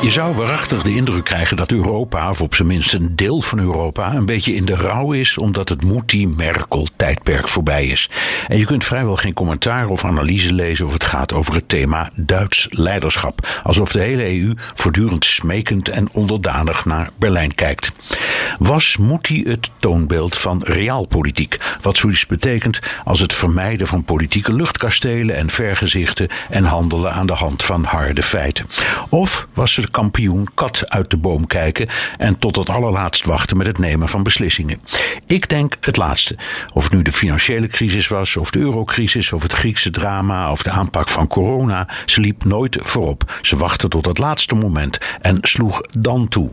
Je zou waarachtig de indruk krijgen dat Europa, of op zijn minst een deel van Europa, een beetje in de rouw is omdat het Moetie-Merkel-tijdperk voorbij is. En je kunt vrijwel geen commentaar of analyse lezen of het gaat over het thema Duits leiderschap. Alsof de hele EU voortdurend smekend en onderdanig naar Berlijn kijkt. Was Moetie het toonbeeld van realpolitiek? Wat zoiets betekent als het vermijden van politieke luchtkastelen en vergezichten en handelen aan de hand van harde feiten? Of was ze kampioen kat uit de boom kijken en tot het allerlaatst wachten met het nemen van beslissingen. Ik denk het laatste. Of het nu de financiële crisis was, of de eurocrisis, of het Griekse drama, of de aanpak van corona, ze liep nooit voorop. Ze wachtte tot het laatste moment en sloeg dan toe.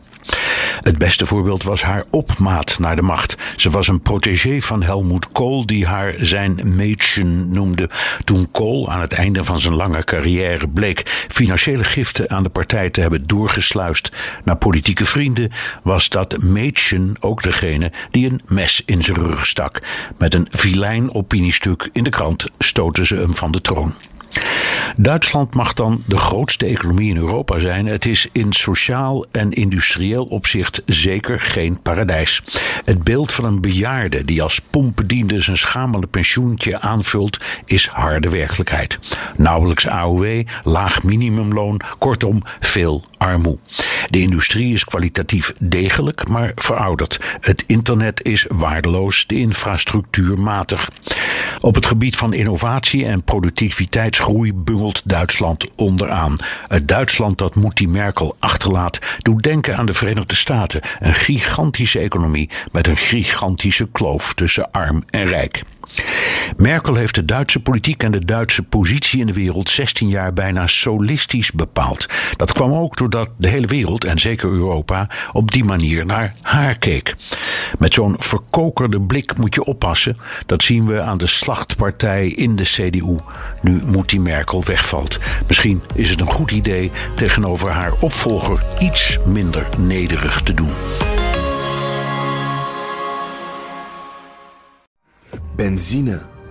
Het beste voorbeeld was haar opmaat naar de macht. Ze was een protégé van Helmoet Kool, die haar zijn Mädchen noemde. Toen Kool aan het einde van zijn lange carrière bleek financiële giften aan de partij te hebben doorgesluist naar politieke vrienden, was dat Mädchen ook degene die een mes in zijn rug stak. Met een vilijn opiniestuk in de krant stoten ze hem van de troon. Duitsland mag dan de grootste economie in Europa zijn. Het is in sociaal en industrieel opzicht zeker geen paradijs. Het beeld van een bejaarde die als pompbediende zijn schamele pensioentje aanvult, is harde werkelijkheid. Nauwelijks AOW, laag minimumloon, kortom veel De industrie is kwalitatief degelijk, maar verouderd. Het internet is waardeloos, de infrastructuur matig. Op het gebied van innovatie en productiviteitsgroei bungelt Duitsland onderaan. Het Duitsland dat Moetie Merkel achterlaat doet denken aan de Verenigde Staten. Een gigantische economie met een gigantische kloof tussen arm en rijk. Merkel heeft de Duitse politiek en de Duitse positie in de wereld 16 jaar bijna solistisch bepaald. Dat kwam ook doordat de hele wereld, en zeker Europa, op die manier naar haar keek. Met zo'n verkokerde blik moet je oppassen. Dat zien we aan de slachtpartij in de CDU. Nu moet die Merkel wegvalt. Misschien is het een goed idee tegenover haar opvolger iets minder nederig te doen. Benzine